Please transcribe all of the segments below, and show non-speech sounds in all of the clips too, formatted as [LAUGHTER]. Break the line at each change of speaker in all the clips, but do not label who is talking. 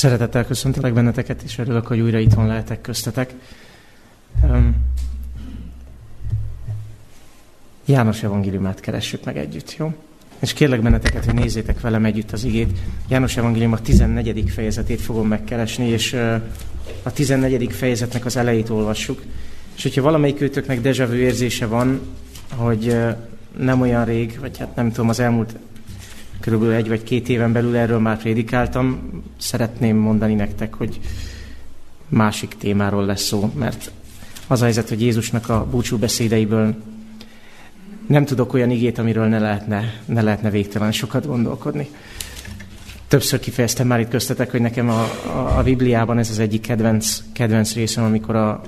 Szeretettel köszöntelek benneteket, és örülök, hogy újra itthon lehetek köztetek. János evangéliumát keressük meg együtt, jó? És kérlek benneteket, hogy nézzétek velem együtt az igét. János evangélium a 14. fejezetét fogom megkeresni, és a 14. fejezetnek az elejét olvassuk. És hogyha valamelyik őtöknek dejavű érzése van, hogy nem olyan rég, vagy hát nem tudom, az elmúlt körülbelül egy vagy két éven belül erről már prédikáltam. Szeretném mondani nektek, hogy másik témáról lesz szó, mert az a helyzet, hogy Jézusnak a búcsú beszédeiből nem tudok olyan igét, amiről ne lehetne, ne lehetne végtelen sokat gondolkodni. Többször kifejeztem már itt köztetek, hogy nekem a, a, a Bibliában ez az egyik kedvenc, kedvenc részem, amikor a,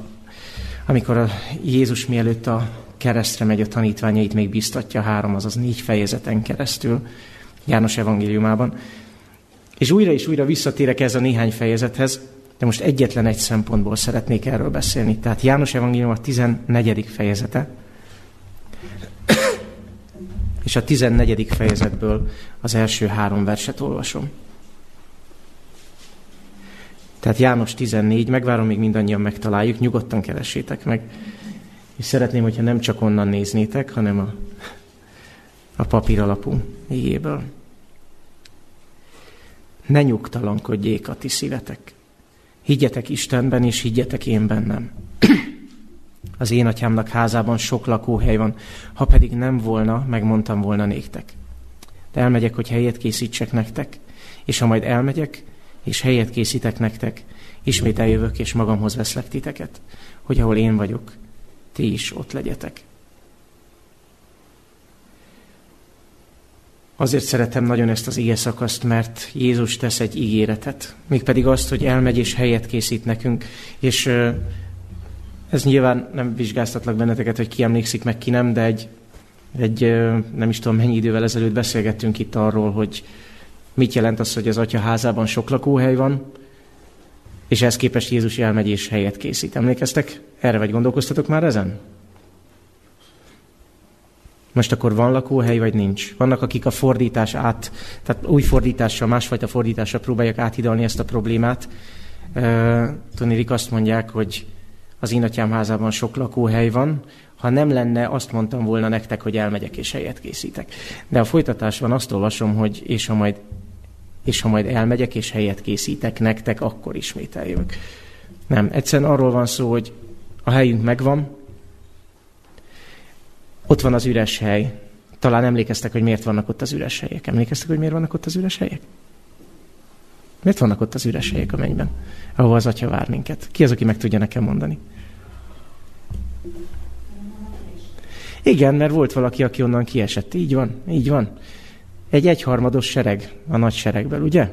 amikor a Jézus mielőtt a keresztre megy, a tanítványait még biztatja három, azaz négy fejezeten keresztül János evangéliumában. És újra és újra visszatérek ez a néhány fejezethez, de most egyetlen egy szempontból szeretnék erről beszélni. Tehát János evangélium a 14. fejezete, és a 14. fejezetből az első három verset olvasom. Tehát János 14, megvárom, még mindannyian megtaláljuk, nyugodtan keressétek meg. És szeretném, hogyha nem csak onnan néznétek, hanem a, a papír alapú éjéből. Ne nyugtalankodjék a ti szívetek. Higgyetek Istenben, és higgyetek én bennem. Az én atyámnak házában sok lakóhely van, ha pedig nem volna, megmondtam volna néktek. De elmegyek, hogy helyet készítsek nektek, és ha majd elmegyek, és helyet készítek nektek, ismét eljövök, és magamhoz veszlek titeket, hogy ahol én vagyok, ti is ott legyetek. Azért szeretem nagyon ezt az ige szakaszt, mert Jézus tesz egy ígéretet, mégpedig azt, hogy elmegy és helyet készít nekünk, és ez nyilván nem vizsgáztatlak benneteket, hogy ki emlékszik meg, ki nem, de egy, egy nem is tudom mennyi idővel ezelőtt beszélgettünk itt arról, hogy mit jelent az, hogy az atya házában sok lakóhely van, és ehhez képest Jézus elmegy és helyet készít. Emlékeztek? Erre vagy gondolkoztatok már ezen? Most akkor van lakóhely, vagy nincs? Vannak, akik a fordítás át, tehát új fordítással, másfajta fordítással próbálják áthidalni ezt a problémát. Uh, Tony azt mondják, hogy az én atyám házában sok lakóhely van, ha nem lenne, azt mondtam volna nektek, hogy elmegyek és helyet készítek. De a folytatásban azt olvasom, hogy és ha majd, és ha majd elmegyek és helyet készítek nektek, akkor ismét eljövök. Nem, egyszerűen arról van szó, hogy a helyünk megvan, ott van az üres hely. Talán emlékeztek, hogy miért vannak ott az üres helyek. Emlékeztek, hogy miért vannak ott az üres helyek? Miért vannak ott az üres helyek a mennyben, ahova az Atya vár minket? Ki az, aki meg tudja nekem mondani? Igen, mert volt valaki, aki onnan kiesett. Így van, így van. Egy egyharmados sereg a nagy seregből, ugye?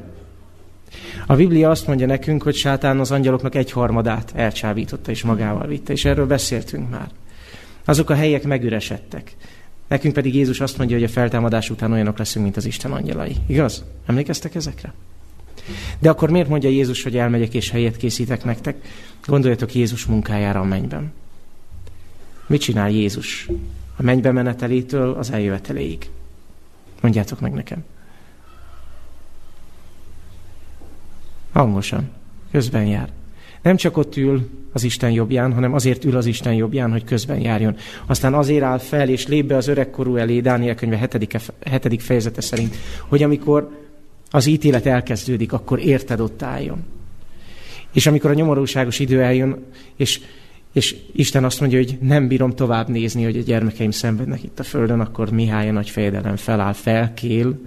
A Biblia azt mondja nekünk, hogy sátán az angyaloknak egyharmadát elcsábította és magával vitte, és erről beszéltünk már. Azok a helyek megüresedtek. Nekünk pedig Jézus azt mondja, hogy a feltámadás után olyanok leszünk, mint az Isten angyalai. Igaz? Emlékeztek ezekre? De akkor miért mondja Jézus, hogy elmegyek és helyet készítek nektek? Gondoljatok Jézus munkájára a mennyben. Mit csinál Jézus a mennybe menetelétől az eljöveteléig? Mondjátok meg nekem. Hangosan. Közben jár. Nem csak ott ül az Isten jobbján, hanem azért ül az Isten jobbján, hogy közben járjon. Aztán azért áll fel, és lép be az öregkorú elé, Dániel könyve 7. 7. fejezete szerint, hogy amikor az ítélet elkezdődik, akkor érted ott álljon. És amikor a nyomorúságos idő eljön, és, és Isten azt mondja, hogy nem bírom tovább nézni, hogy a gyermekeim szenvednek itt a földön, akkor Mihály a nagy fejedelem feláll, felkél,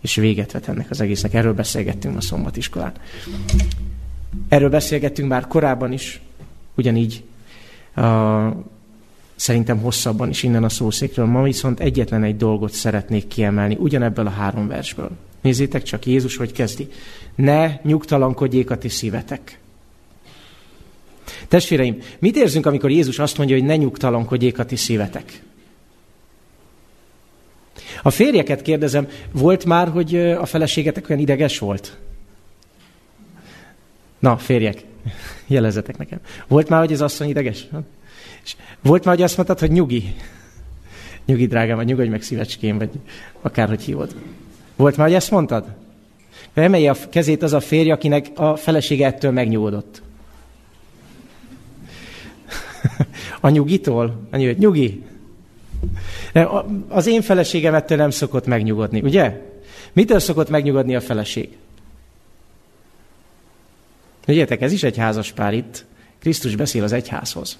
és véget vet ennek az egésznek. Erről beszélgettünk a szombatiskolán. Erről beszélgettünk már korábban is, ugyanígy uh, szerintem hosszabban is innen a szószékről. Ma viszont egyetlen egy dolgot szeretnék kiemelni, ugyanebből a három versből. Nézzétek csak, Jézus hogy kezdi. Ne nyugtalankodjék a ti szívetek. Testvéreim, mit érzünk, amikor Jézus azt mondja, hogy ne nyugtalankodjék a ti szívetek? A férjeket kérdezem, volt már, hogy a feleségetek olyan ideges volt? Na, férjek, jelezetek nekem. Volt már, hogy az asszony ideges? És volt már, hogy azt mondtad, hogy nyugi. Nyugi, drágám, vagy nyugodj meg szívecském, vagy akárhogy hívod. Volt már, hogy ezt mondtad? Emelje a kezét az a férj, akinek a felesége ettől megnyugodott. [LAUGHS] A nyugitól? A nyugi. nyugi. Az én feleségem ettől nem szokott megnyugodni, ugye? Mitől szokott megnyugodni a feleség? Tudjátok, ez is egy házas pár itt. Krisztus beszél az egyházhoz.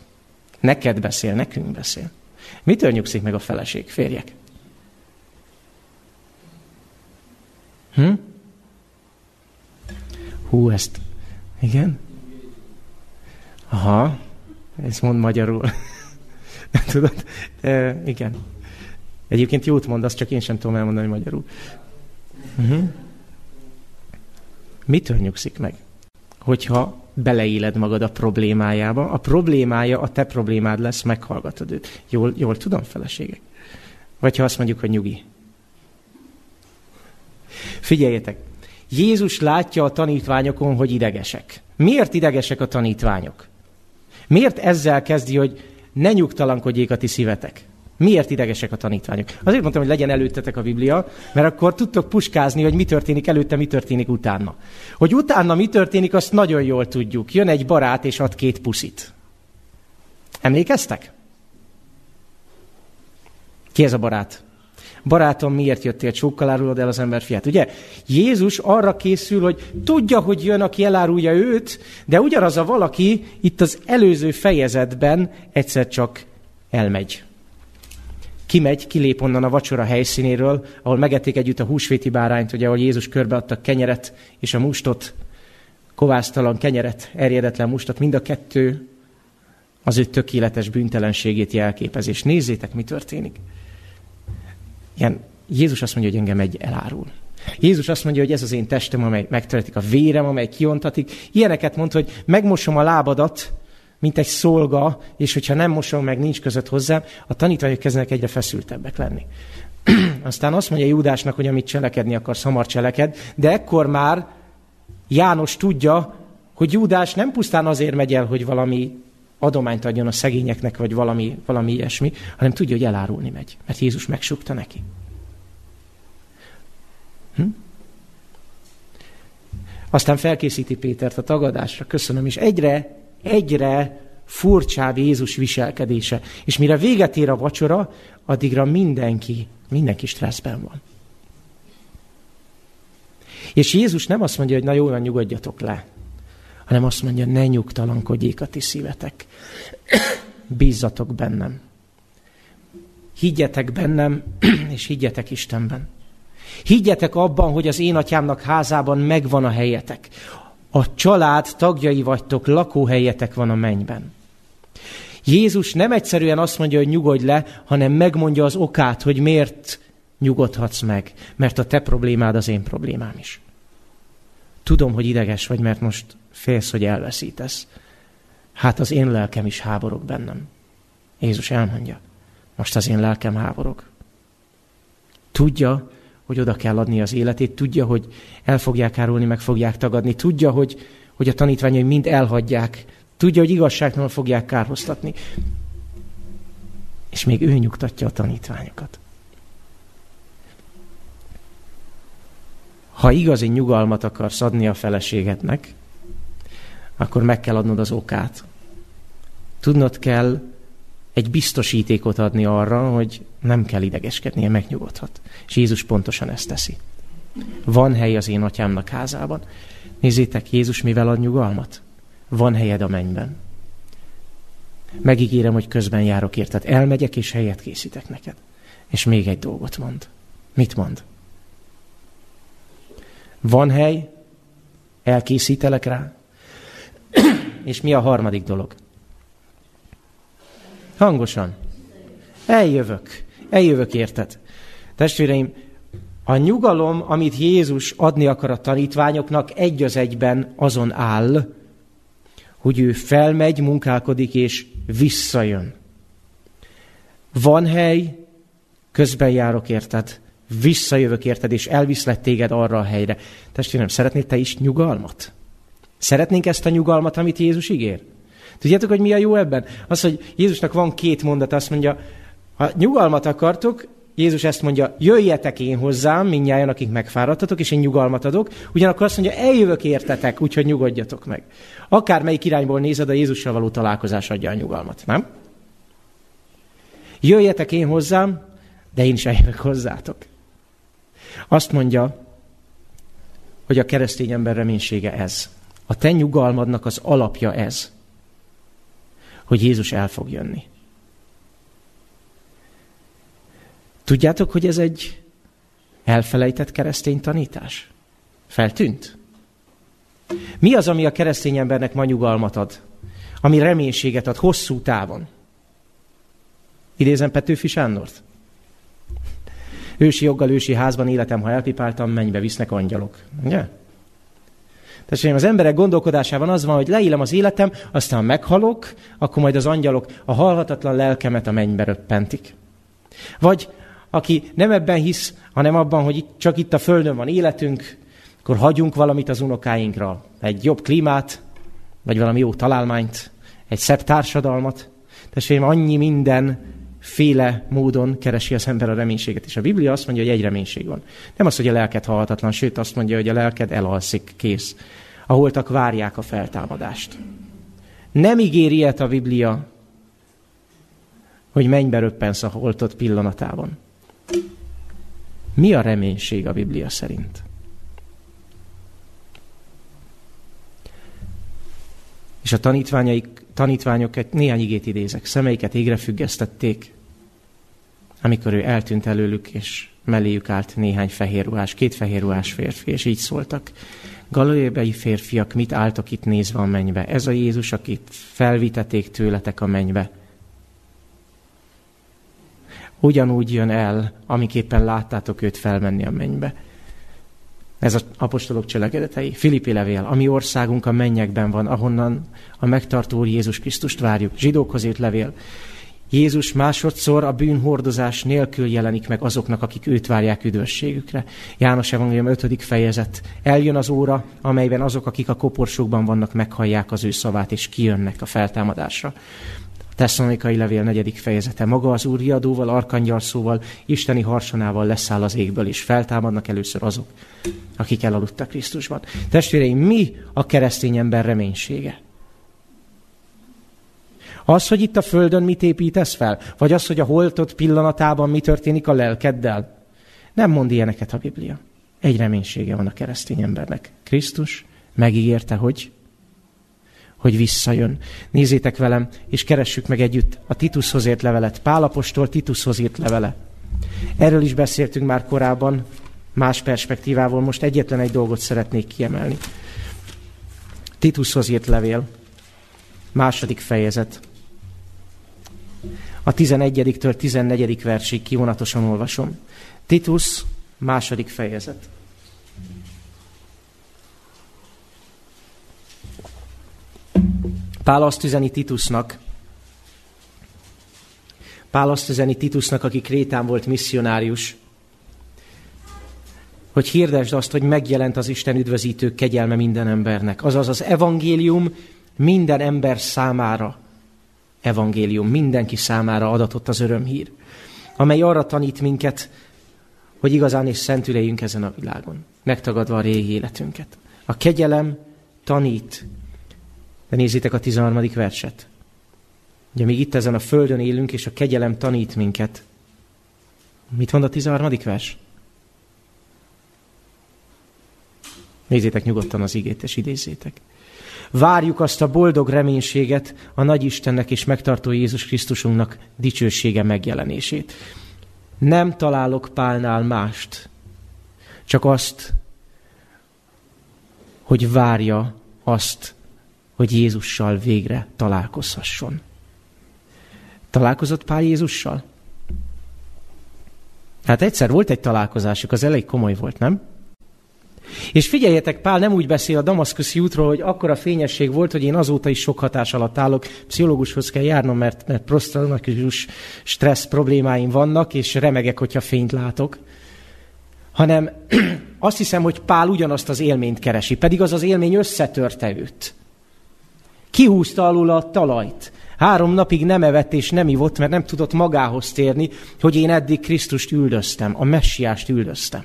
Neked beszél, nekünk beszél. Mitől nyugszik meg a feleség, férjek? Hm? Hú, ezt... Igen? Aha, ezt mond magyarul. [LAUGHS] Tudod? E, igen. Egyébként jót mondasz, csak én sem tudom elmondani magyarul. Uh-huh. Mitől nyugszik meg? Hogyha beleéled magad a problémájába, a problémája a te problémád lesz, meghallgatod őt. Jól, jól tudom, feleségek? Vagy ha azt mondjuk, hogy nyugi. Figyeljetek, Jézus látja a tanítványokon, hogy idegesek. Miért idegesek a tanítványok? Miért ezzel kezdi, hogy ne nyugtalankodjék a ti szívetek? Miért idegesek a tanítványok? Azért mondtam, hogy legyen előttetek a Biblia, mert akkor tudtok puskázni, hogy mi történik előtte, mi történik utána. Hogy utána mi történik, azt nagyon jól tudjuk. Jön egy barát, és ad két puszit. Emlékeztek? Ki ez a barát? Barátom, miért jöttél? Csókkal árulod el az ember fiát. Ugye? Jézus arra készül, hogy tudja, hogy jön, aki elárulja őt, de ugyanaz a valaki itt az előző fejezetben egyszer csak elmegy kimegy, kilép onnan a vacsora helyszínéről, ahol megették együtt a húsvéti bárányt, ugye, ahol Jézus körbeadta kenyeret és a mustot, kovásztalan kenyeret, erjedetlen mustot, mind a kettő az ő tökéletes bűntelenségét jelképez. És nézzétek, mi történik. Ilyen, Jézus azt mondja, hogy engem egy elárul. Jézus azt mondja, hogy ez az én testem, amely megtörtik a vérem, amely kiontatik. Ilyeneket mond, hogy megmosom a lábadat, mint egy szolga, és hogyha nem mosom meg, nincs között hozzám, a tanítványok kezdenek egyre feszültebbek lenni. [CLEARS THROAT] Aztán azt mondja Júdásnak, hogy amit cselekedni akarsz, hamar cseleked, de ekkor már János tudja, hogy Júdás nem pusztán azért megy el, hogy valami adományt adjon a szegényeknek, vagy valami, valami ilyesmi, hanem tudja, hogy elárulni megy, mert Jézus megsukta neki. Hm? Aztán felkészíti Pétert a tagadásra, köszönöm, és egyre egyre furcsább Jézus viselkedése. És mire véget ér a vacsora, addigra mindenki, mindenki stresszben van. És Jézus nem azt mondja, hogy na jó, nyugodjatok le, hanem azt mondja, ne nyugtalankodjék a ti szívetek. [COUGHS] Bízzatok bennem. Higgyetek bennem, [COUGHS] és higgyetek Istenben. Higgyetek abban, hogy az én atyámnak házában megvan a helyetek a család tagjai vagytok, lakóhelyetek van a mennyben. Jézus nem egyszerűen azt mondja, hogy nyugodj le, hanem megmondja az okát, hogy miért nyugodhatsz meg, mert a te problémád az én problémám is. Tudom, hogy ideges vagy, mert most félsz, hogy elveszítesz. Hát az én lelkem is háborog bennem. Jézus elmondja, most az én lelkem háborog. Tudja, hogy oda kell adni az életét, tudja, hogy el fogják árulni, meg fogják tagadni, tudja, hogy, hogy a tanítványai mind elhagyják, tudja, hogy igazságtalanul fogják kárhoztatni. És még ő nyugtatja a tanítványokat. Ha igazi nyugalmat akarsz adni a feleségednek, akkor meg kell adnod az okát. Tudnod kell, egy biztosítékot adni arra, hogy nem kell idegeskednie, megnyugodhat. És Jézus pontosan ezt teszi. Van hely az én atyámnak házában. Nézzétek, Jézus mivel ad nyugalmat? Van helyed a mennyben. Megígérem, hogy közben járok érted. Elmegyek és helyet készítek neked. És még egy dolgot mond. Mit mond? Van hely, elkészítelek rá. [CLEARS THROAT] és mi a harmadik dolog? Hangosan. Eljövök. Eljövök, érted? Testvéreim, a nyugalom, amit Jézus adni akar a tanítványoknak, egy az egyben azon áll, hogy ő felmegy, munkálkodik és visszajön. Van hely, közben járok érted, visszajövök érted, és elviszlek téged arra a helyre. Testvérem, szeretnéd te is nyugalmat? Szeretnénk ezt a nyugalmat, amit Jézus ígér? Tudjátok, hogy mi a jó ebben? Az, hogy Jézusnak van két mondat, azt mondja, ha nyugalmat akartok, Jézus ezt mondja, jöjjetek én hozzám, mindnyájan, akik megfáradtatok, és én nyugalmat adok. Ugyanakkor azt mondja, eljövök értetek, úgyhogy nyugodjatok meg. Akár melyik irányból nézed, a Jézussal való találkozás adja a nyugalmat, nem? Jöjjetek én hozzám, de én is eljövök hozzátok. Azt mondja, hogy a keresztény ember reménysége ez. A te nyugalmadnak az alapja ez, hogy Jézus el fog jönni. Tudjátok, hogy ez egy elfelejtett keresztény tanítás? Feltűnt? Mi az, ami a keresztény embernek ma nyugalmat ad? Ami reménységet ad hosszú távon? Idézem Petőfi Sándort? Ősi joggal, ősi házban életem, ha elpipáltam, mennybe visznek angyalok. Ugye? Tehát az emberek gondolkodásában az van, hogy leélem az életem, aztán meghalok, akkor majd az angyalok a halhatatlan lelkemet a mennybe röppentik. Vagy aki nem ebben hisz, hanem abban, hogy itt, csak itt a Földön van életünk, akkor hagyunk valamit az unokáinkra. Egy jobb klímát, vagy valami jó találmányt, egy szebb társadalmat. Testvérem, annyi minden féle módon keresi az ember a reménységet. És a Biblia azt mondja, hogy egy reménység van. Nem az, hogy a lelked halhatatlan, sőt azt mondja, hogy a lelked elalszik, kész. A holtak várják a feltámadást. Nem ígéri ilyet a Biblia, hogy mennybe röppensz a holtott pillanatában. Mi a reménység a Biblia szerint? És a tanítványaik, tanítványok néhány igét idézek, szemeiket égre függesztették, amikor ő eltűnt előlük, és melléjük állt néhány fehérruhás, két fehérruhás férfi, és így szóltak. Galileai férfiak, mit álltok itt nézve a mennybe? Ez a Jézus, akit felviteték tőletek a mennybe ugyanúgy jön el, amiképpen láttátok őt felmenni a mennybe. Ez az apostolok cselekedetei. Filippi levél, ami országunk a mennyekben van, ahonnan a megtartó Úr Jézus Krisztust várjuk. Zsidókhoz írt levél. Jézus másodszor a bűnhordozás nélkül jelenik meg azoknak, akik őt várják üdvösségükre. János Evangélium 5. fejezet. Eljön az óra, amelyben azok, akik a koporsókban vannak, meghallják az ő szavát, és kijönnek a feltámadásra. Tesszalonikai levél negyedik fejezete. Maga az Úr riadóval, arkangyalszóval, isteni harsonával leszáll az égből, és feltámadnak először azok, akik elaludtak Krisztusban. Testvéreim, mi a keresztény ember reménysége? Az, hogy itt a Földön mit építesz fel? Vagy az, hogy a holtott pillanatában mi történik a lelkeddel? Nem mond ilyeneket a Biblia. Egy reménysége van a keresztény embernek. Krisztus megígérte, hogy hogy visszajön. Nézzétek velem, és keressük meg együtt a Titushoz ért levelet. Pálapostól Titushoz írt levele. Erről is beszéltünk már korábban, más perspektívával. Most egyetlen egy dolgot szeretnék kiemelni. Titushoz írt levél, második fejezet. A 11-től 14. versig kivonatosan olvasom. Titus, második fejezet. Pál azt üzeni Titusnak, Pál azt üzeni Titusnak, aki Krétán volt misszionárius, hogy hirdesd azt, hogy megjelent az Isten üdvözítő kegyelme minden embernek. Azaz az evangélium minden ember számára, evangélium mindenki számára adatott az örömhír, amely arra tanít minket, hogy igazán és szentüljünk ezen a világon, megtagadva a régi életünket. A kegyelem tanít, de nézzétek a 13. verset. Ugye még itt ezen a földön élünk, és a kegyelem tanít minket. Mit mond a 13. vers? Nézzétek nyugodtan az igét, és idézzétek. Várjuk azt a boldog reménységet, a nagy Istennek és megtartó Jézus Krisztusunknak dicsősége megjelenését. Nem találok Pálnál mást, csak azt, hogy várja azt, hogy Jézussal végre találkozhasson. Találkozott Pál Jézussal? Hát egyszer volt egy találkozásuk, az elég komoly volt, nem? És figyeljetek, Pál nem úgy beszél a Damaszkuszi útról, hogy akkora fényesség volt, hogy én azóta is sok hatás alatt állok. Pszichológushoz kell járnom, mert, mert prosztraumakus stressz problémáim vannak, és remegek, hogyha fényt látok. Hanem [CLEARS THROAT] azt hiszem, hogy Pál ugyanazt az élményt keresi, pedig az az élmény összetörte őt. Kihúzta alul a talajt. Három napig nem evett és nem ivott, mert nem tudott magához térni, hogy én eddig Krisztust üldöztem, a messiást üldöztem.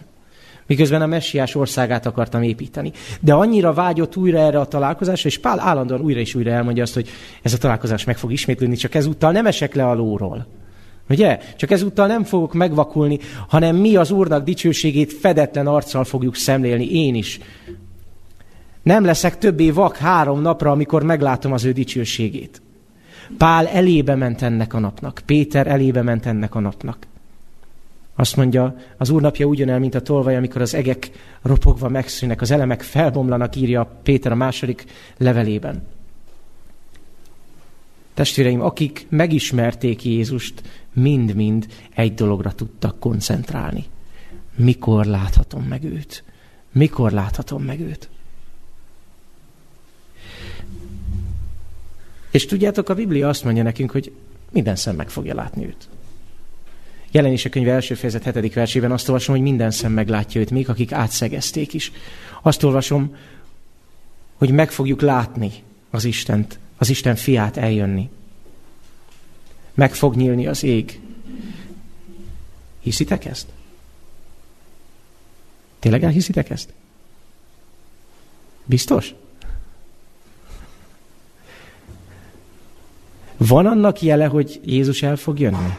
Miközben a messiás országát akartam építeni. De annyira vágyott újra erre a találkozásra, és Pál állandóan újra és újra elmondja azt, hogy ez a találkozás meg fog ismétlődni, csak ezúttal nem esek le a lóról. Ugye? Csak ezúttal nem fogok megvakulni, hanem mi az Úrnak dicsőségét fedetlen arccal fogjuk szemlélni, én is. Nem leszek többé vak három napra, amikor meglátom az ő dicsőségét. Pál elébe ment ennek a napnak. Péter elébe ment ennek a napnak. Azt mondja, az úr napja ugyanel, mint a tolvaj, amikor az egek ropogva megszűnnek, az elemek felbomlanak, írja Péter a második levelében. Testvéreim, akik megismerték Jézust, mind-mind egy dologra tudtak koncentrálni. Mikor láthatom meg őt? Mikor láthatom meg őt? És tudjátok, a Biblia azt mondja nekünk, hogy minden szem meg fogja látni őt. Jelenés a könyv első fejezet hetedik versében azt olvasom, hogy minden szem meglátja őt, még akik átszegezték is. Azt olvasom, hogy meg fogjuk látni az Istent, az Isten fiát eljönni. Meg fog nyílni az ég. Hiszitek ezt? Tényleg elhiszitek ezt? Biztos? Van annak jele, hogy Jézus el fog jönni?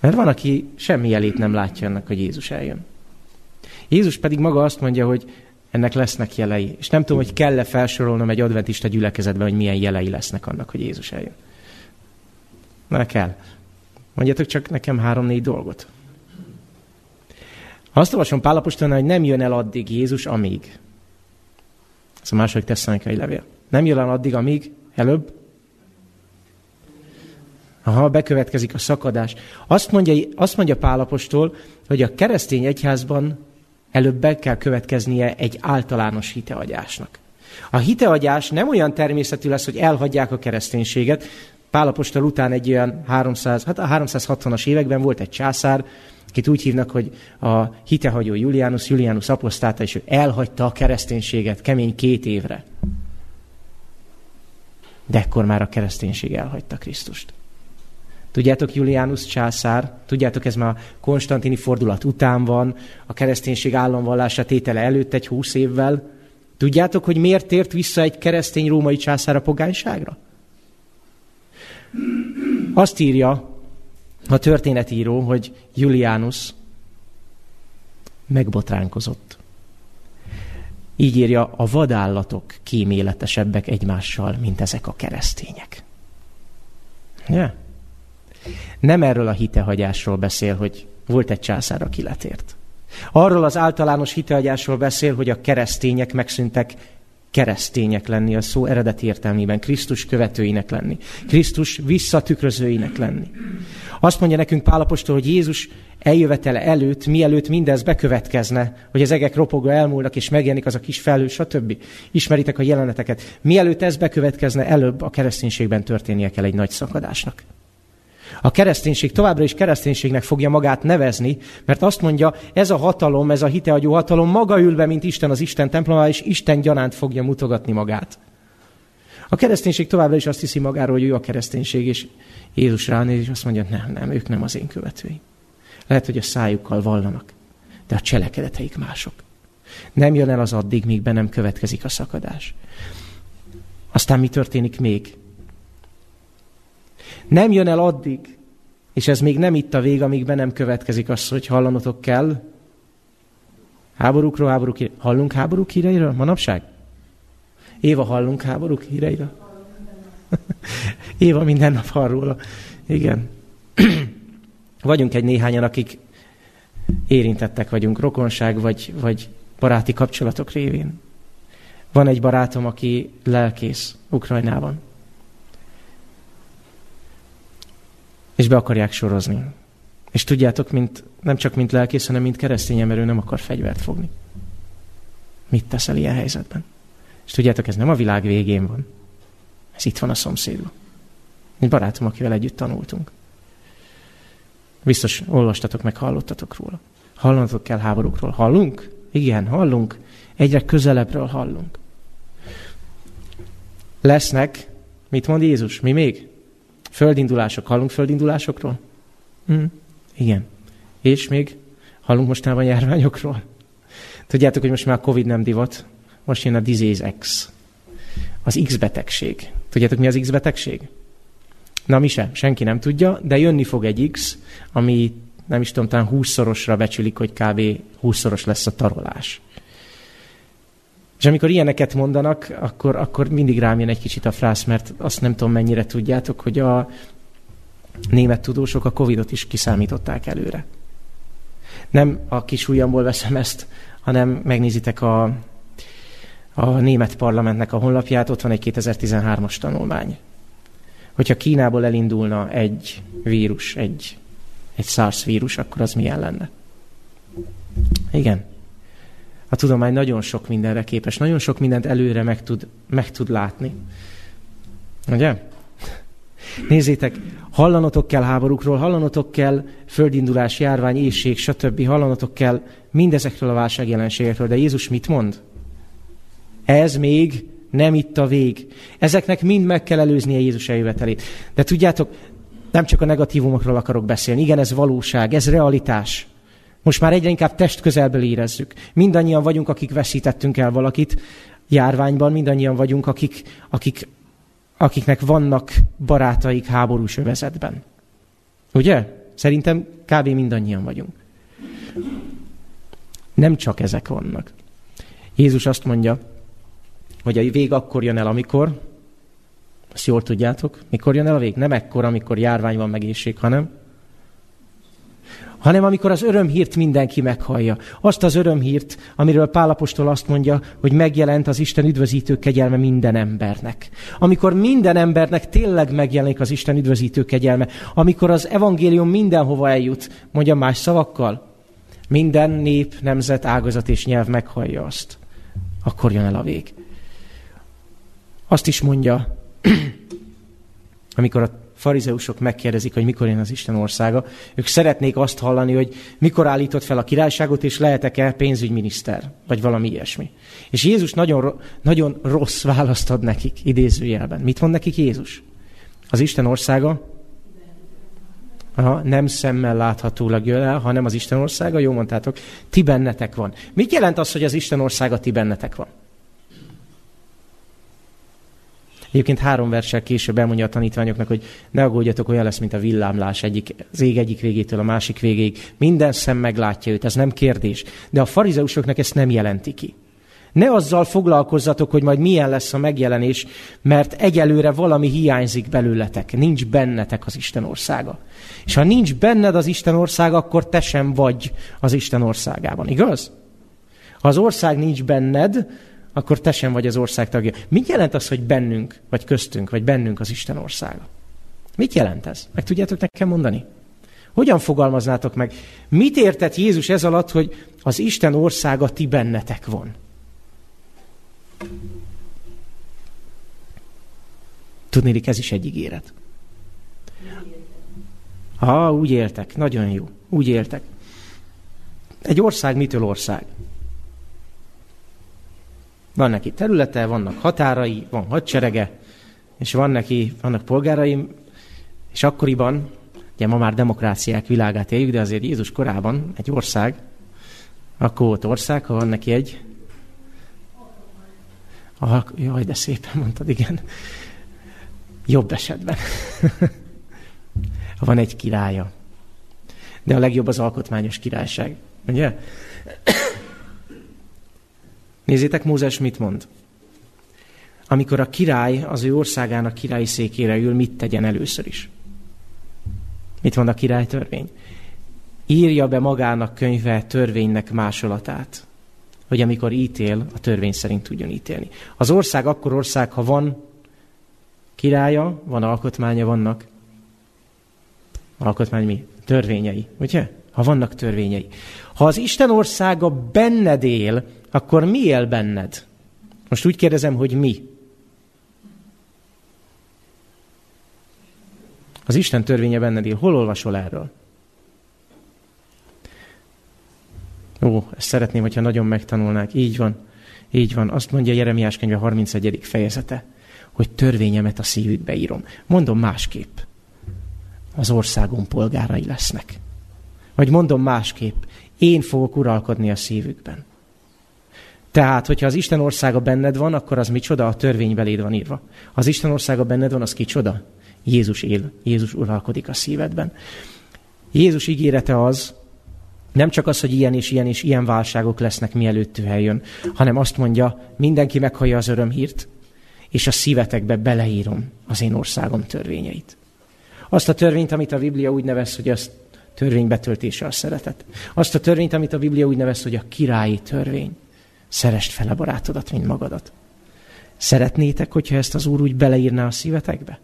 Mert van, aki semmi jelét nem látja annak, hogy Jézus eljön. Jézus pedig maga azt mondja, hogy ennek lesznek jelei. És nem tudom, hogy kell-e felsorolnom egy adventista gyülekezetben, hogy milyen jelei lesznek annak, hogy Jézus eljön. Na, kell. Mondjatok csak nekem három-négy dolgot. Azt olvasom Pálapostolnál, hogy nem jön el addig Jézus, amíg. Ez a második tesszanikai levél. Nem jön el addig, amíg előbb Aha, bekövetkezik a szakadás. Azt mondja, azt mondja Pálapostól, hogy a keresztény egyházban előbb be kell következnie egy általános hiteagyásnak. A hiteagyás nem olyan természetű lesz, hogy elhagyják a kereszténységet. Pálapostól után egy olyan 300, hát a 360-as években volt egy császár, akit úgy hívnak, hogy a hitehagyó Julianus, Julianus apostáta, és ő elhagyta a kereszténységet kemény két évre. De ekkor már a kereszténység elhagyta Krisztust. Tudjátok, Julianus császár, tudjátok, ez már a konstantini fordulat után van, a kereszténység államvallása tétele előtt egy húsz évvel. Tudjátok, hogy miért tért vissza egy keresztény római császár a pogányságra? Azt írja a történetíró, hogy Julianus megbotránkozott. Így írja, a vadállatok kíméletesebbek egymással, mint ezek a keresztények. Yeah. Nem erről a hitehagyásról beszél, hogy volt egy császár, aki letért. Arról az általános hitehagyásról beszél, hogy a keresztények megszűntek keresztények lenni a szó eredeti értelmében, Krisztus követőinek lenni, Krisztus visszatükrözőinek lenni. Azt mondja nekünk Pálapostól, hogy Jézus eljövetele előtt, mielőtt mindez bekövetkezne, hogy az egek ropogva elmúlnak, és megjelenik az a kis felhő, stb. Ismeritek a jeleneteket. Mielőtt ez bekövetkezne, előbb a kereszténységben történnie kell egy nagy szakadásnak. A kereszténység továbbra is kereszténységnek fogja magát nevezni, mert azt mondja, ez a hatalom, ez a hiteagyó hatalom maga ülve, mint Isten az Isten templomában, és Isten gyanánt fogja mutogatni magát. A kereszténység továbbra is azt hiszi magáról, hogy ő a kereszténység, és Jézus ránéz, és azt mondja, nem, nem, ők nem az én követőim. Lehet, hogy a szájukkal vallanak, de a cselekedeteik mások. Nem jön el az addig, míg be nem következik a szakadás. Aztán mi történik még? Nem jön el addig, és ez még nem itt a vég, amíg be nem következik az, hogy hallanotok kell. Háborúkról, háborúk híre. Hallunk háborúk híreiről manapság? Éva, hallunk háborúk híreiről? [LAUGHS] Éva minden nap hall róla. Igen. [CLEARS THROAT] Vagyunk egy néhányan, akik érintettek vagyunk, rokonság vagy, vagy baráti kapcsolatok révén. Van egy barátom, aki lelkész Ukrajnában. És be akarják sorozni. És tudjátok, mint, nem csak mint lelkész, hanem mint keresztény ember, ő nem akar fegyvert fogni. Mit teszel ilyen helyzetben? És tudjátok, ez nem a világ végén van. Ez itt van a szomszédban. Egy barátom, akivel együtt tanultunk. Biztos olvastatok meg, hallottatok róla. Hallanatok kell háborúkról. Hallunk? Igen, hallunk. Egyre közelebbről hallunk. Lesznek, mit mond Jézus? Mi még? Földindulások. Hallunk földindulásokról? Hm, igen. És még hallunk mostában járványokról? Tudjátok, hogy most már a Covid nem divat, most jön a Disease X. Az X betegség. Tudjátok, mi az X betegség? Na mi sem, senki nem tudja, de jönni fog egy X, ami nem is tudom, talán 20-szorosra becsülik, hogy kb. 20-szoros lesz a tarolás. És amikor ilyeneket mondanak, akkor, akkor mindig rám jön egy kicsit a frász, mert azt nem tudom mennyire tudjátok, hogy a német tudósok a Covidot is kiszámították előre. Nem a kis ujjamból veszem ezt, hanem megnézitek a, a német parlamentnek a honlapját, ott van egy 2013-as tanulmány. Hogyha Kínából elindulna egy vírus, egy, egy SARS vírus, akkor az milyen lenne? Igen. A tudomány nagyon sok mindenre képes, nagyon sok mindent előre meg tud, meg tud látni. Ugye? Nézzétek, hallanotok kell háborúkról, hallanotok kell földindulás, járvány, éjség, stb. Hallanotok kell mindezekről a válságjelenségekről. De Jézus mit mond? Ez még nem itt a vég. Ezeknek mind meg kell előznie Jézus eljövetelét. De tudjátok, nem csak a negatívumokról akarok beszélni. Igen, ez valóság, ez realitás. Most már egyre inkább test közelből érezzük. Mindannyian vagyunk, akik veszítettünk el valakit járványban, mindannyian vagyunk, akik, akik, akiknek vannak barátaik háborús övezetben. Ugye? Szerintem kb. mindannyian vagyunk. Nem csak ezek vannak. Jézus azt mondja, hogy a vég akkor jön el, amikor, azt jól tudjátok, mikor jön el a vég? Nem ekkor, amikor járvány van megészség, hanem hanem amikor az örömhírt mindenki meghallja. Azt az örömhírt, amiről Pálapostól azt mondja, hogy megjelent az Isten üdvözítő kegyelme minden embernek. Amikor minden embernek tényleg megjelenik az Isten üdvözítő kegyelme, amikor az evangélium mindenhova eljut, mondja más szavakkal, minden nép, nemzet, ágazat és nyelv meghallja azt. Akkor jön el a vég. Azt is mondja, [CLEARS THROAT] amikor a farizeusok megkérdezik, hogy mikor jön az Isten országa, ők szeretnék azt hallani, hogy mikor állított fel a királyságot, és lehetek-e pénzügyminiszter, vagy valami ilyesmi. És Jézus nagyon, nagyon rossz választ ad nekik, idézőjelben. Mit mond nekik Jézus? Az Isten országa Aha, nem szemmel láthatólag jön el, hanem az Isten országa, jó mondtátok, ti bennetek van. Mit jelent az, hogy az Isten országa ti bennetek van? Egyébként három versel később elmondja a tanítványoknak, hogy ne aggódjatok, olyan lesz, mint a villámlás egyik, az ég egyik végétől a másik végéig. Minden szem meglátja őt, ez nem kérdés. De a farizeusoknak ezt nem jelenti ki. Ne azzal foglalkozzatok, hogy majd milyen lesz a megjelenés, mert egyelőre valami hiányzik belőletek. Nincs bennetek az Isten országa. És ha nincs benned az Isten országa, akkor te sem vagy az Isten országában. Igaz? Ha az ország nincs benned, akkor te sem vagy az ország tagja. Mit jelent az, hogy bennünk, vagy köztünk, vagy bennünk az Isten országa? Mit jelent ez? Meg tudjátok nekem mondani? Hogyan fogalmaznátok meg? Mit értett Jézus ez alatt, hogy az Isten országa ti bennetek van? Tudnélik, ez is egy ígéret. Ha, úgy éltek. Nagyon jó. Úgy éltek. Egy ország mitől ország? Van neki területe, vannak határai, van hadserege, és van neki, vannak polgárai, és akkoriban, ugye ma már demokráciák világát éljük, de azért Jézus korában egy ország, akkor volt ország, ha van neki egy Ah, jaj, de szépen mondtad, igen. Jobb esetben. [LAUGHS] van egy királya. De a legjobb az alkotmányos királyság. Ugye? Nézzétek, Mózes mit mond. Amikor a király az ő országának királyi székére ül, mit tegyen először is? Mit mond a király törvény? Írja be magának könyve törvénynek másolatát, hogy amikor ítél, a törvény szerint tudjon ítélni. Az ország akkor ország, ha van királya, van alkotmánya, vannak alkotmány mi? Törvényei, ugye? Ha vannak törvényei. Ha az Isten országa benned él, akkor mi él benned? Most úgy kérdezem, hogy mi? Az Isten törvénye benned él. Hol olvasol erről? Ó, ezt szeretném, hogyha nagyon megtanulnák. Így van. Így van. Azt mondja Jeremiás könyve 31. fejezete, hogy törvényemet a szívükbe írom. Mondom másképp. Az országom polgárai lesznek. Vagy mondom másképp, én fogok uralkodni a szívükben. Tehát, hogyha az Isten országa benned van, akkor az micsoda? A törvény beléd van írva. Az Isten országa benned van, az kicsoda? Jézus él, Jézus uralkodik a szívedben. Jézus ígérete az, nem csak az, hogy ilyen és ilyen és ilyen válságok lesznek, mielőtt ő eljön, hanem azt mondja, mindenki meghallja az örömhírt, és a szívetekbe beleírom az én országom törvényeit. Azt a törvényt, amit a Biblia úgy nevez, hogy az törvény betöltése a szeretet. Azt a törvényt, amit a Biblia úgy nevez, hogy a királyi törvény. Szerest fel a barátodat, mint magadat. Szeretnétek, hogyha ezt az Úr úgy beleírná a szívetekbe?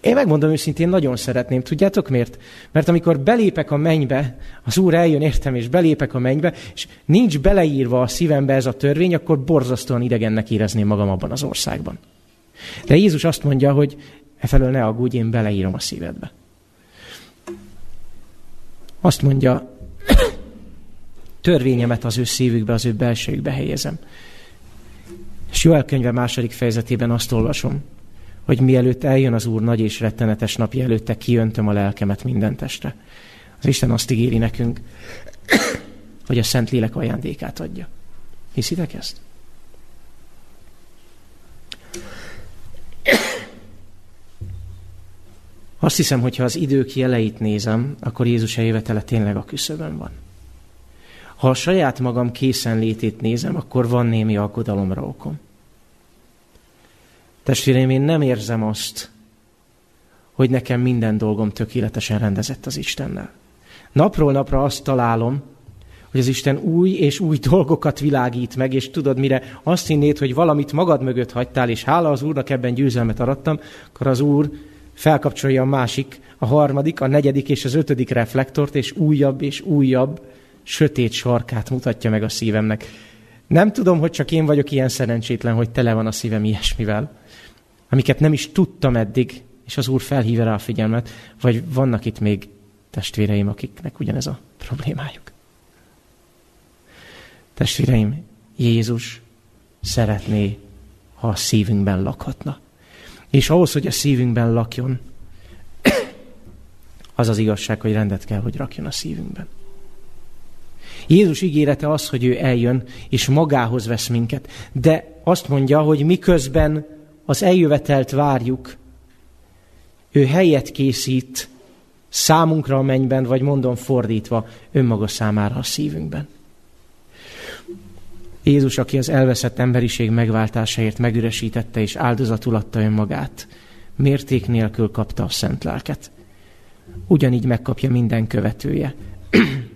Én megmondom őszintén, nagyon szeretném. Tudjátok miért? Mert amikor belépek a mennybe, az Úr eljön értem, és belépek a mennybe, és nincs beleírva a szívembe ez a törvény, akkor borzasztóan idegennek érezném magam abban az országban. De Jézus azt mondja, hogy efelől ne aggódj, én beleírom a szívedbe. Azt mondja, törvényemet az ő szívükbe, az ő belségükbe helyezem. És Joel könyve második fejezetében azt olvasom, hogy mielőtt eljön az Úr nagy és rettenetes napja előtte, kiöntöm a lelkemet minden testre. Az Isten azt ígéri nekünk, hogy a Szent Lélek ajándékát adja. Hiszitek ezt? Azt hiszem, hogy ha az idők jeleit nézem, akkor Jézus eljövetele tényleg a küszöbön van. Ha a saját magam készenlétét nézem, akkor van némi aggodalomra okom. Testvéreim, én nem érzem azt, hogy nekem minden dolgom tökéletesen rendezett az Istennel. Napról napra azt találom, hogy az Isten új és új dolgokat világít meg, és tudod, mire azt hinnéd, hogy valamit magad mögött hagytál, és hála az Úrnak ebben győzelmet arattam, akkor az Úr felkapcsolja a másik, a harmadik, a negyedik és az ötödik reflektort, és újabb és újabb sötét sarkát mutatja meg a szívemnek. Nem tudom, hogy csak én vagyok ilyen szerencsétlen, hogy tele van a szívem ilyesmivel amiket nem is tudtam eddig, és az Úr felhívja rá a figyelmet, vagy vannak itt még testvéreim, akiknek ugyanez a problémájuk. Testvéreim, Jézus szeretné, ha a szívünkben lakhatna. És ahhoz, hogy a szívünkben lakjon, [COUGHS] az az igazság, hogy rendet kell, hogy rakjon a szívünkben. Jézus ígérete az, hogy ő eljön, és magához vesz minket, de azt mondja, hogy miközben az eljövetelt várjuk, ő helyet készít számunkra a mennyben, vagy mondom fordítva, önmaga számára a szívünkben. Jézus, aki az elveszett emberiség megváltásáért megüresítette és áldozatul adta önmagát, mérték nélkül kapta a szent lelket. Ugyanígy megkapja minden követője, [CLEARS THROAT]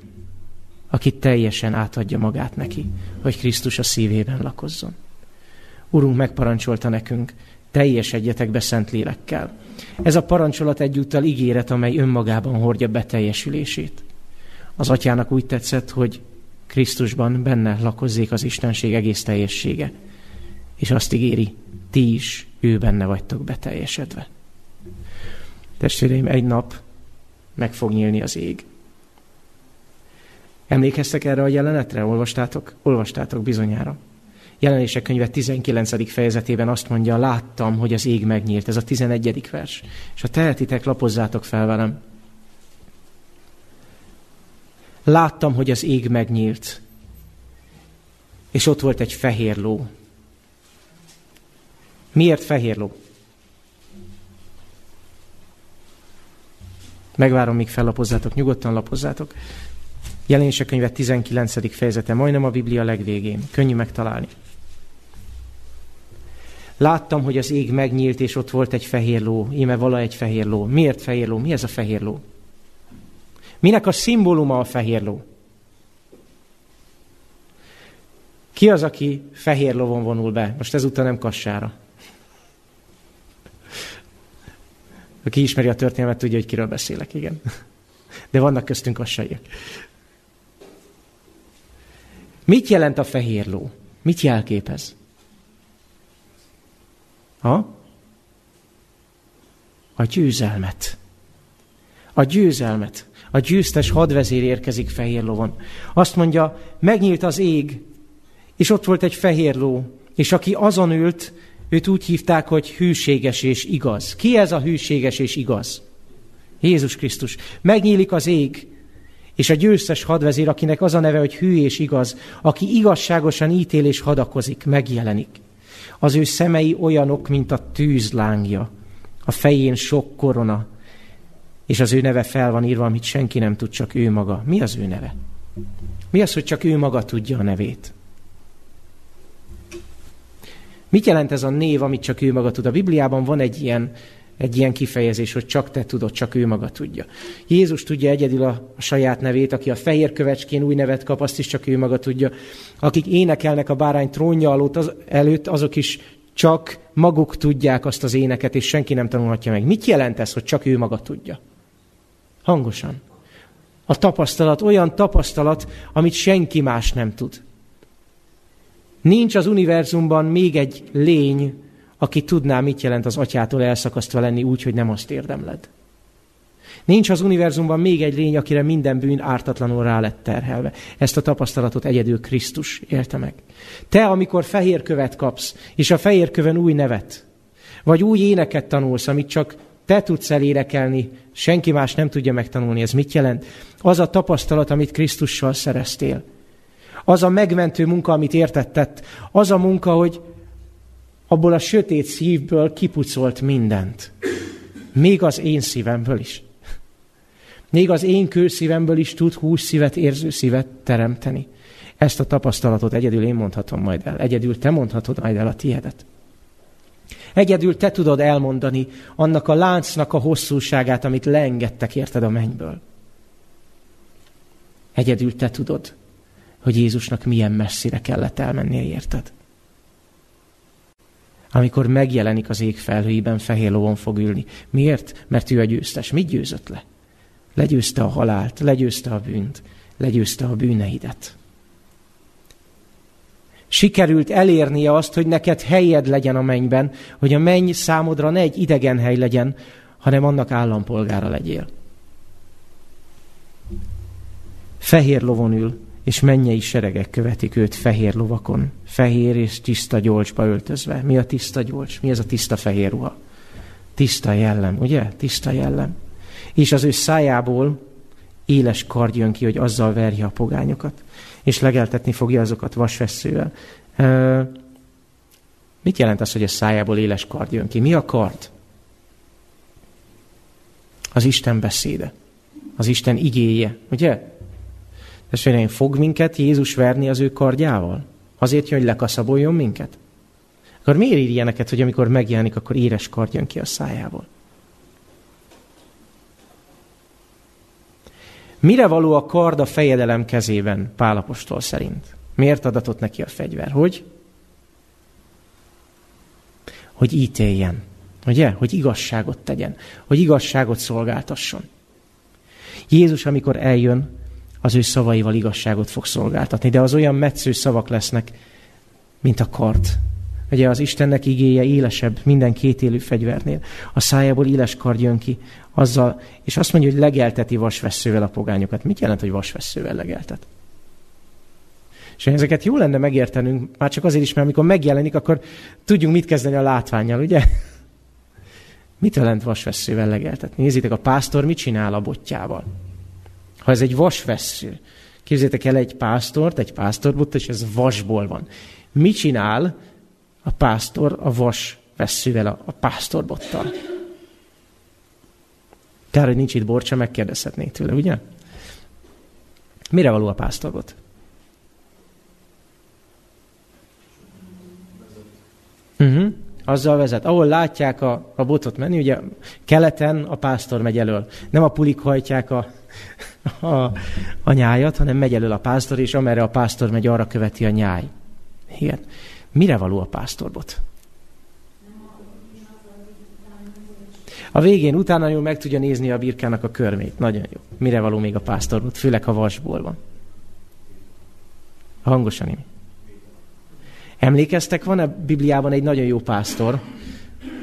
aki teljesen átadja magát neki, hogy Krisztus a szívében lakozzon. Urunk megparancsolta nekünk, teljes egyetek be szent lélekkel. Ez a parancsolat egyúttal ígéret, amely önmagában hordja beteljesülését. Az atyának úgy tetszett, hogy Krisztusban benne lakozzék az Istenség egész teljessége. És azt ígéri, ti is ő benne vagytok beteljesedve. Testvéreim, egy nap meg fog nyílni az ég. Emlékeztek erre a jelenetre? Olvastátok? Olvastátok bizonyára. Jelenések könyve 19. fejezetében azt mondja, láttam, hogy az ég megnyílt. Ez a 11. vers. És ha tehetitek, lapozzátok fel velem. Láttam, hogy az ég megnyílt, és ott volt egy fehér ló. Miért fehér ló? Megvárom, míg fellapozzátok, nyugodtan lapozzátok. Jelenések könyve 19. fejezete, majdnem a Biblia legvégén. Könnyű megtalálni. Láttam, hogy az ég megnyílt, és ott volt egy fehér ló. Íme vala egy fehér ló. Miért fehér ló? Mi ez a fehér ló? Minek a szimbóluma a fehér ló? Ki az, aki fehér lovon vonul be? Most ezúttal nem kassára. Aki ismeri a történelmet, tudja, hogy kiről beszélek, igen. De vannak köztünk kassaiak. Mit jelent a fehér ló? Mit jelképez? Ha? A győzelmet. A győzelmet. A győztes hadvezér érkezik fehér lovon. Azt mondja, megnyílt az ég, és ott volt egy fehér ló, és aki azon ült, őt úgy hívták, hogy hűséges és igaz. Ki ez a hűséges és igaz? Jézus Krisztus. Megnyílik az ég, és a győztes hadvezér, akinek az a neve, hogy hű és igaz, aki igazságosan ítél és hadakozik, megjelenik. Az ő szemei olyanok, mint a tűzlángja, a fején sok korona, és az ő neve fel van írva, amit senki nem tud, csak ő maga. Mi az ő neve? Mi az, hogy csak ő maga tudja a nevét? Mit jelent ez a név, amit csak ő maga tud? A Bibliában van egy ilyen, egy ilyen kifejezés, hogy csak te tudod, csak ő maga tudja. Jézus tudja egyedül a, a saját nevét, aki a fehér kövecskén új nevet kap, azt is csak ő maga tudja. Akik énekelnek a bárány trónja előtt, az, előtt, azok is csak maguk tudják azt az éneket, és senki nem tanulhatja meg. Mit jelent ez, hogy csak ő maga tudja? Hangosan. A tapasztalat olyan tapasztalat, amit senki más nem tud. Nincs az univerzumban még egy lény, aki tudná, mit jelent az atyától elszakasztva lenni úgy, hogy nem azt érdemled. Nincs az univerzumban még egy lény, akire minden bűn ártatlanul rá lett terhelve. Ezt a tapasztalatot egyedül Krisztus érte meg. Te, amikor fehér követ kapsz, és a fehér köven új nevet, vagy új éneket tanulsz, amit csak te tudsz elérekelni, senki más nem tudja megtanulni, ez mit jelent? Az a tapasztalat, amit Krisztussal szereztél. Az a megmentő munka, amit értettett. Az a munka, hogy abból a sötét szívből kipucolt mindent. Még az én szívemből is. Még az én kőszívemből is tud hús szívet, érző szívet teremteni. Ezt a tapasztalatot egyedül én mondhatom majd el. Egyedül te mondhatod majd el a tiédet. Egyedül te tudod elmondani annak a láncnak a hosszúságát, amit leengedtek érted a mennyből. Egyedül te tudod, hogy Jézusnak milyen messzire kellett elmennie, érted? Amikor megjelenik az ég felhőiben, fehér lovon fog ülni. Miért? Mert ő a győztes. Mit győzött le? Legyőzte a halált, legyőzte a bűnt, legyőzte a bűneidet. Sikerült elérnie azt, hogy neked helyed legyen a mennyben, hogy a menny számodra ne egy idegen hely legyen, hanem annak állampolgára legyél. Fehér lovon ül, és mennyei seregek követik őt fehér lovakon, fehér és tiszta gyolcsba öltözve. Mi a tiszta gyolcs? Mi ez a tiszta fehér ruha? Tiszta jellem, ugye? Tiszta jellem. És az ő szájából éles kard jön ki, hogy azzal verje a pogányokat, és legeltetni fogja azokat vasvesszővel. Mit jelent az, hogy a szájából éles kard jön ki? Mi a kard? Az Isten beszéde. Az Isten igéje, ugye? Testvéreim, fog minket Jézus verni az ő kardjával? Azért jön, hogy lekaszaboljon minket? Akkor miért ír ilyeneket, hogy amikor megjelenik, akkor éres kard jön ki a szájából? Mire való a kard a fejedelem kezében Pálapostól szerint? Miért adatott neki a fegyver? Hogy? Hogy ítéljen. Ugye? Hogy igazságot tegyen. Hogy igazságot szolgáltasson. Jézus, amikor eljön, az ő szavaival igazságot fog szolgáltatni. De az olyan metsző szavak lesznek, mint a kard. Ugye az Istennek igéje élesebb minden két élő fegyvernél. A szájából éles kard jön ki, azzal, és azt mondja, hogy legelteti vasvesszővel a pogányokat. Mit jelent, hogy vasvesszővel legeltet? És ezeket jó lenne megértenünk, már csak azért is, mert amikor megjelenik, akkor tudjunk mit kezdeni a látványjal, ugye? Mit jelent vasvesszővel legeltetni? Nézzétek, a pásztor mit csinál a botjával? Ha ez egy vasvessző, képzétek el egy pásztort, egy pásztorbot, és ez vasból van. Mit csinál a pásztor a vas vesszővel, a, a pásztorbottal? Kár, hogy nincs itt borcsa, megkérdezhetnék tőle, ugye? Mire való a pásztorbot? Uh-huh. Azzal vezet. Ahol látják a, a botot menni, ugye keleten a pásztor megy elől. Nem a pulik hajtják a, a, a nyájat, hanem megy elől a pásztor, és amerre a pásztor megy, arra követi a nyáj. Igen. Mire való a pásztorbot? A végén utána jól meg tudja nézni a birkának a körmét. Nagyon jó. Mire való még a pásztorbot? Főleg, ha vasból van. Hangosan imi. Emlékeztek, van a Bibliában egy nagyon jó pásztor,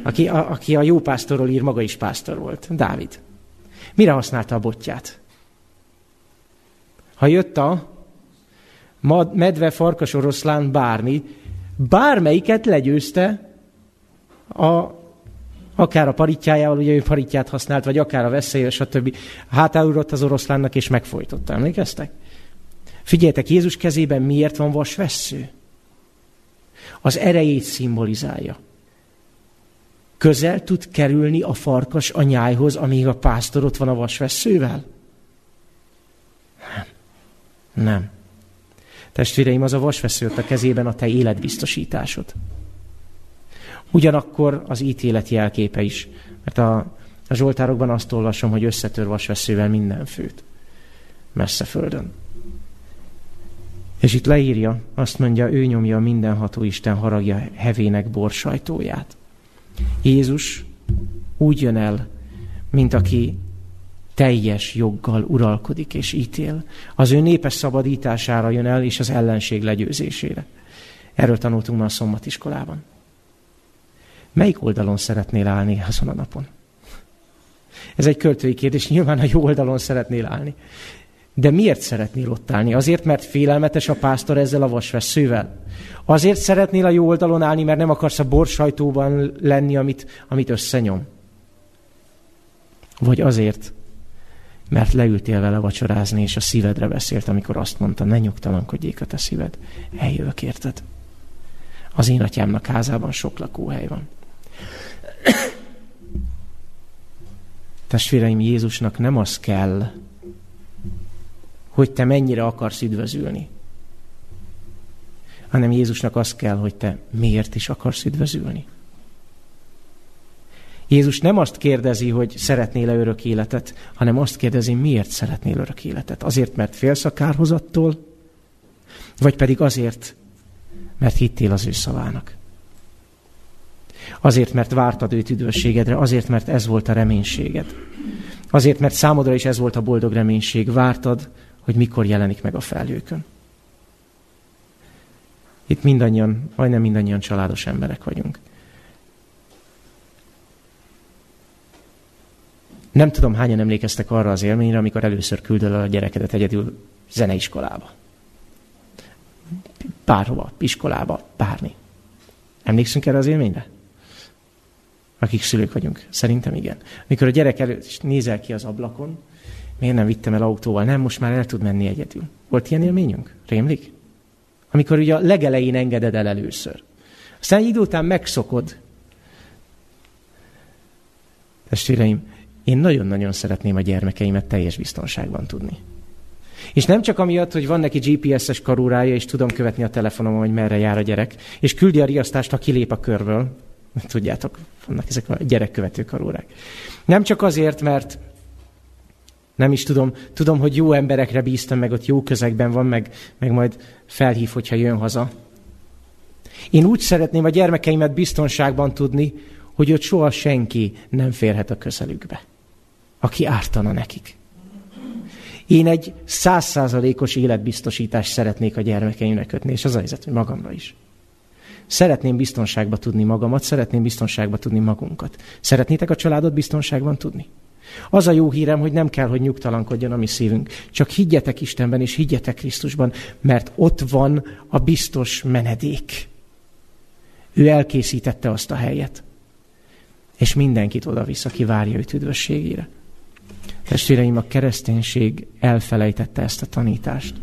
aki a, aki a jó pásztorról ír, maga is pásztor volt. Dávid. Mire használta a botját? Ha jött a medve, farkas, oroszlán, bármi, Bármelyiket legyőzte, a, akár a paritjájával, ugye ő paritját használt, vagy akár a veszély, stb. Hátáugrott az oroszlánnak, és megfojtotta. Emlékeztek? Figyeljetek, Jézus kezében miért van vasvessző? Az erejét szimbolizálja. Közel tud kerülni a farkas a nyájhoz, amíg a pásztor ott van a vasvesszővel? Nem. Testvéreim, az a vasvesző a kezében a te életbiztosításod. Ugyanakkor az ítélet jelképe is. Mert a, a Zsoltárokban azt olvasom, hogy összetör vasveszővel minden főt. Messze földön. És itt leírja, azt mondja, ő nyomja a mindenható Isten haragja hevének borsajtóját. Jézus úgy jön el, mint aki teljes joggal uralkodik és ítél. Az ő népes szabadítására jön el, és az ellenség legyőzésére. Erről tanultunk ma a szombatiskolában. Melyik oldalon szeretnél állni azon a napon? Ez egy költői kérdés, nyilván a jó oldalon szeretnél állni. De miért szeretnél ott állni? Azért, mert félelmetes a pásztor ezzel a vasveszővel? Azért szeretnél a jó oldalon állni, mert nem akarsz a borsajtóban lenni, amit, amit összenyom? Vagy azért, mert leültél vele vacsorázni, és a szívedre beszélt, amikor azt mondta, ne nyugtalankodjék a te szíved. Eljövök, érted? Az én atyámnak házában sok lakóhely van. Testvéreim, Jézusnak nem az kell, hogy te mennyire akarsz üdvözülni, hanem Jézusnak az kell, hogy te miért is akarsz üdvözülni. Jézus nem azt kérdezi, hogy szeretnél-e örök életet, hanem azt kérdezi, miért szeretnél örök életet. Azért, mert félsz a kárhozattól, vagy pedig azért, mert hittél az ő szavának. Azért, mert vártad őt üdvösségedre, azért, mert ez volt a reménységed. Azért, mert számodra is ez volt a boldog reménység. Vártad, hogy mikor jelenik meg a felhőkön. Itt mindannyian, majdnem mindannyian családos emberek vagyunk. Nem tudom, hányan emlékeztek arra az élményre, amikor először küldöl a gyerekedet egyedül zeneiskolába. Bárhova, iskolába, bármi. Emlékszünk erre az élményre? Akik szülők vagyunk. Szerintem igen. Mikor a gyerek előtt nézel ki az ablakon, miért nem vittem el autóval? Nem, most már el tud menni egyedül. Volt ilyen élményünk? Rémlik? Amikor ugye a legelején engeded el először. Aztán idő után megszokod. Testvéreim, én nagyon-nagyon szeretném a gyermekeimet teljes biztonságban tudni. És nem csak amiatt, hogy van neki GPS-es karórája, és tudom követni a telefonomon, hogy merre jár a gyerek, és küldi a riasztást, ha kilép a körből. Tudjátok, vannak ezek a gyerekkövető karórák. Nem csak azért, mert nem is tudom, tudom, hogy jó emberekre bíztam, meg ott jó közegben van, meg, meg majd felhív, hogyha jön haza. Én úgy szeretném a gyermekeimet biztonságban tudni, hogy ott soha senki nem férhet a közelükbe aki ártana nekik. Én egy százszázalékos életbiztosítást szeretnék a gyermekeimnek kötni, és az a helyzet, hogy magamra is. Szeretném biztonságba tudni magamat, szeretném biztonságba tudni magunkat. Szeretnétek a családot biztonságban tudni? Az a jó hírem, hogy nem kell, hogy nyugtalankodjon a mi szívünk. Csak higgyetek Istenben, és higgyetek Krisztusban, mert ott van a biztos menedék. Ő elkészítette azt a helyet. És mindenkit oda-vissza kivárja őt üdvösségére. Testvéreim, a kereszténység elfelejtette ezt a tanítást.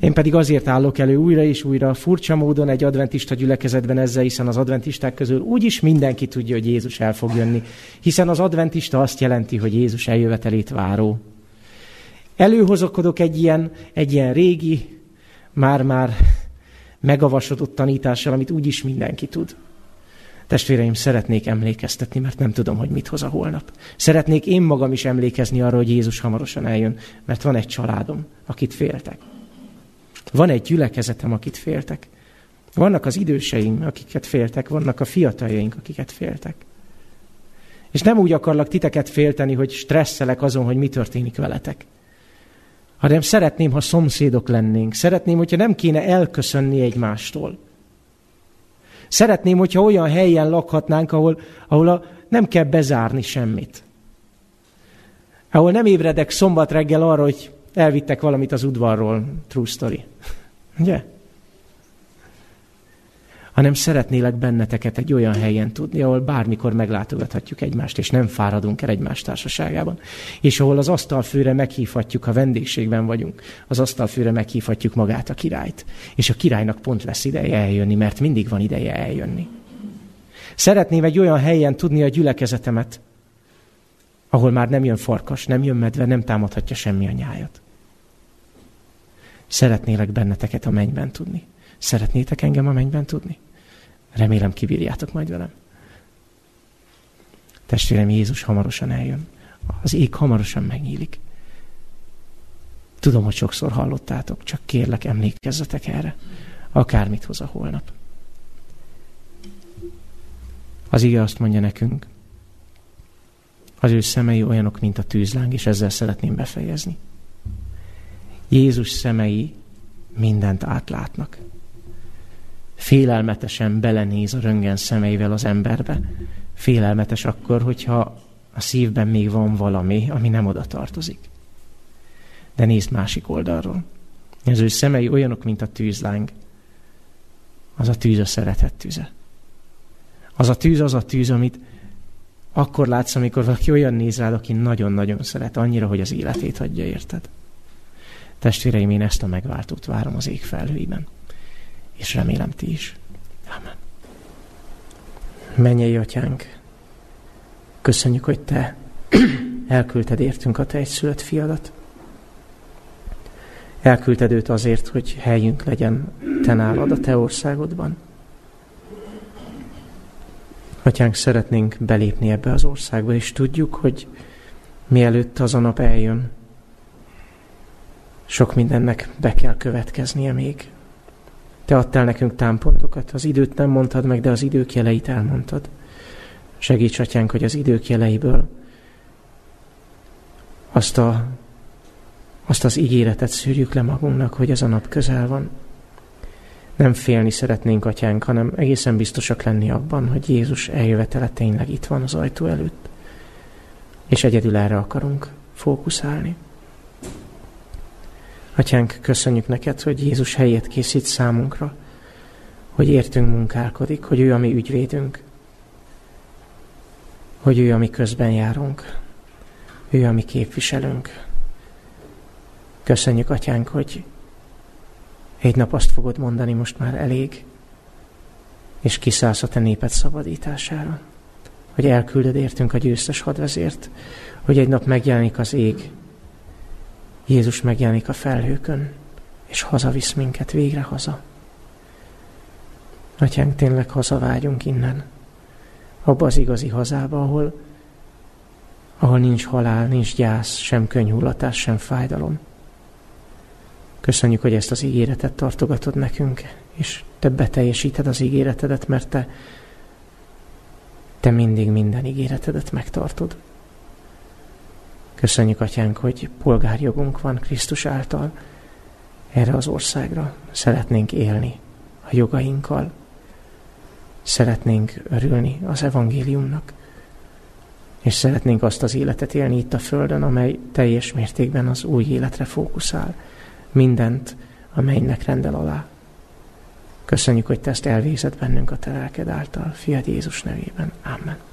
Én pedig azért állok elő újra és újra, furcsa módon egy adventista gyülekezetben ezzel, hiszen az adventisták közül úgyis mindenki tudja, hogy Jézus el fog jönni, hiszen az adventista azt jelenti, hogy Jézus eljövetelét váró. Előhozakodok egy ilyen, egy ilyen régi, már-már megavasodott tanítással, amit úgyis mindenki tud. Testvéreim, szeretnék emlékeztetni, mert nem tudom, hogy mit hoz a holnap. Szeretnék én magam is emlékezni arra, hogy Jézus hamarosan eljön, mert van egy családom, akit féltek. Van egy gyülekezetem, akit féltek. Vannak az időseim, akiket féltek, vannak a fiataljaink, akiket féltek. És nem úgy akarlak titeket félteni, hogy stresszelek azon, hogy mi történik veletek. Hanem szeretném, ha szomszédok lennénk. Szeretném, hogyha nem kéne elköszönni egymástól. Szeretném, hogyha olyan helyen lakhatnánk, ahol, ahol a, nem kell bezárni semmit. Ahol nem ébredek szombat reggel arra, hogy elvittek valamit az udvarról. True story. Ugye? Hanem szeretnélek benneteket egy olyan helyen tudni, ahol bármikor meglátogathatjuk egymást, és nem fáradunk el egymás társaságában. És ahol az asztalfőre meghívhatjuk, ha vendégségben vagyunk, az asztalfőre meghívhatjuk magát a királyt. És a királynak pont lesz ideje eljönni, mert mindig van ideje eljönni. Szeretném egy olyan helyen tudni a gyülekezetemet, ahol már nem jön farkas, nem jön medve, nem támadhatja semmi a nyájat. Szeretnélek benneteket a mennyben tudni. Szeretnétek engem a mennyben tudni? Remélem kibírjátok majd velem. Testvérem, Jézus hamarosan eljön. Az ég hamarosan megnyílik. Tudom, hogy sokszor hallottátok, csak kérlek, emlékezzetek erre. Akármit hoz a holnap. Az ige azt mondja nekünk, az ő szemei olyanok, mint a tűzláng, és ezzel szeretném befejezni. Jézus szemei mindent átlátnak. Félelmetesen belenéz a röngen szemeivel az emberbe. Félelmetes akkor, hogyha a szívben még van valami, ami nem oda tartozik. De nézd másik oldalról. Az ő szemei olyanok, mint a tűzláng. Az a tűz a szeretet tüze. Az a tűz az a tűz, amit akkor látsz, amikor valaki olyan néz rád, aki nagyon-nagyon szeret, annyira, hogy az életét adja, érted? Testvéreim, én ezt a megváltót várom az ég felhőiben. És remélem ti is. Amen. Menjél, atyánk, köszönjük, hogy te [CLEARS THROAT] elküldted értünk a te egyszülött fiadat. Elküldted őt azért, hogy helyünk legyen te nálad a te országodban. Atyánk, szeretnénk belépni ebbe az országba, és tudjuk, hogy mielőtt az a nap eljön, sok mindennek be kell következnie még. Te adtál nekünk támpontokat, az időt nem mondtad meg, de az idők jeleit elmondtad. Segíts, atyánk, hogy az idők jeleiből azt, a, azt az ígéretet szűrjük le magunknak, hogy ez a nap közel van. Nem félni szeretnénk, atyánk, hanem egészen biztosak lenni abban, hogy Jézus eljövetele tényleg itt van az ajtó előtt. És egyedül erre akarunk fókuszálni. Atyánk, köszönjük neked, hogy Jézus helyét készít számunkra, hogy értünk munkálkodik, hogy ő a mi ügyvédünk, hogy ő a mi közben járunk, ő a mi képviselünk. Köszönjük, Atyánk, hogy egy nap azt fogod mondani, most már elég, és kiszállsz a te néped szabadítására. Hogy elküldöd értünk a győztes hadvezért, hogy egy nap megjelenik az ég, Jézus megjelenik a felhőkön, és hazavisz minket végre haza. Atyánk, tényleg hazavágyunk innen, abba az igazi hazába, ahol, ahol nincs halál, nincs gyász, sem könyhullatás, sem fájdalom. Köszönjük, hogy ezt az ígéretet tartogatod nekünk, és te beteljesíted az ígéretedet, mert te, te mindig minden ígéretedet megtartod. Köszönjük, Atyánk, hogy polgárjogunk van Krisztus által erre az országra. Szeretnénk élni a jogainkkal. Szeretnénk örülni az evangéliumnak. És szeretnénk azt az életet élni itt a Földön, amely teljes mértékben az új életre fókuszál. Mindent a mennynek rendel alá. Köszönjük, hogy te ezt elvégzed bennünk a te lelked által. Fiad Jézus nevében. Amen.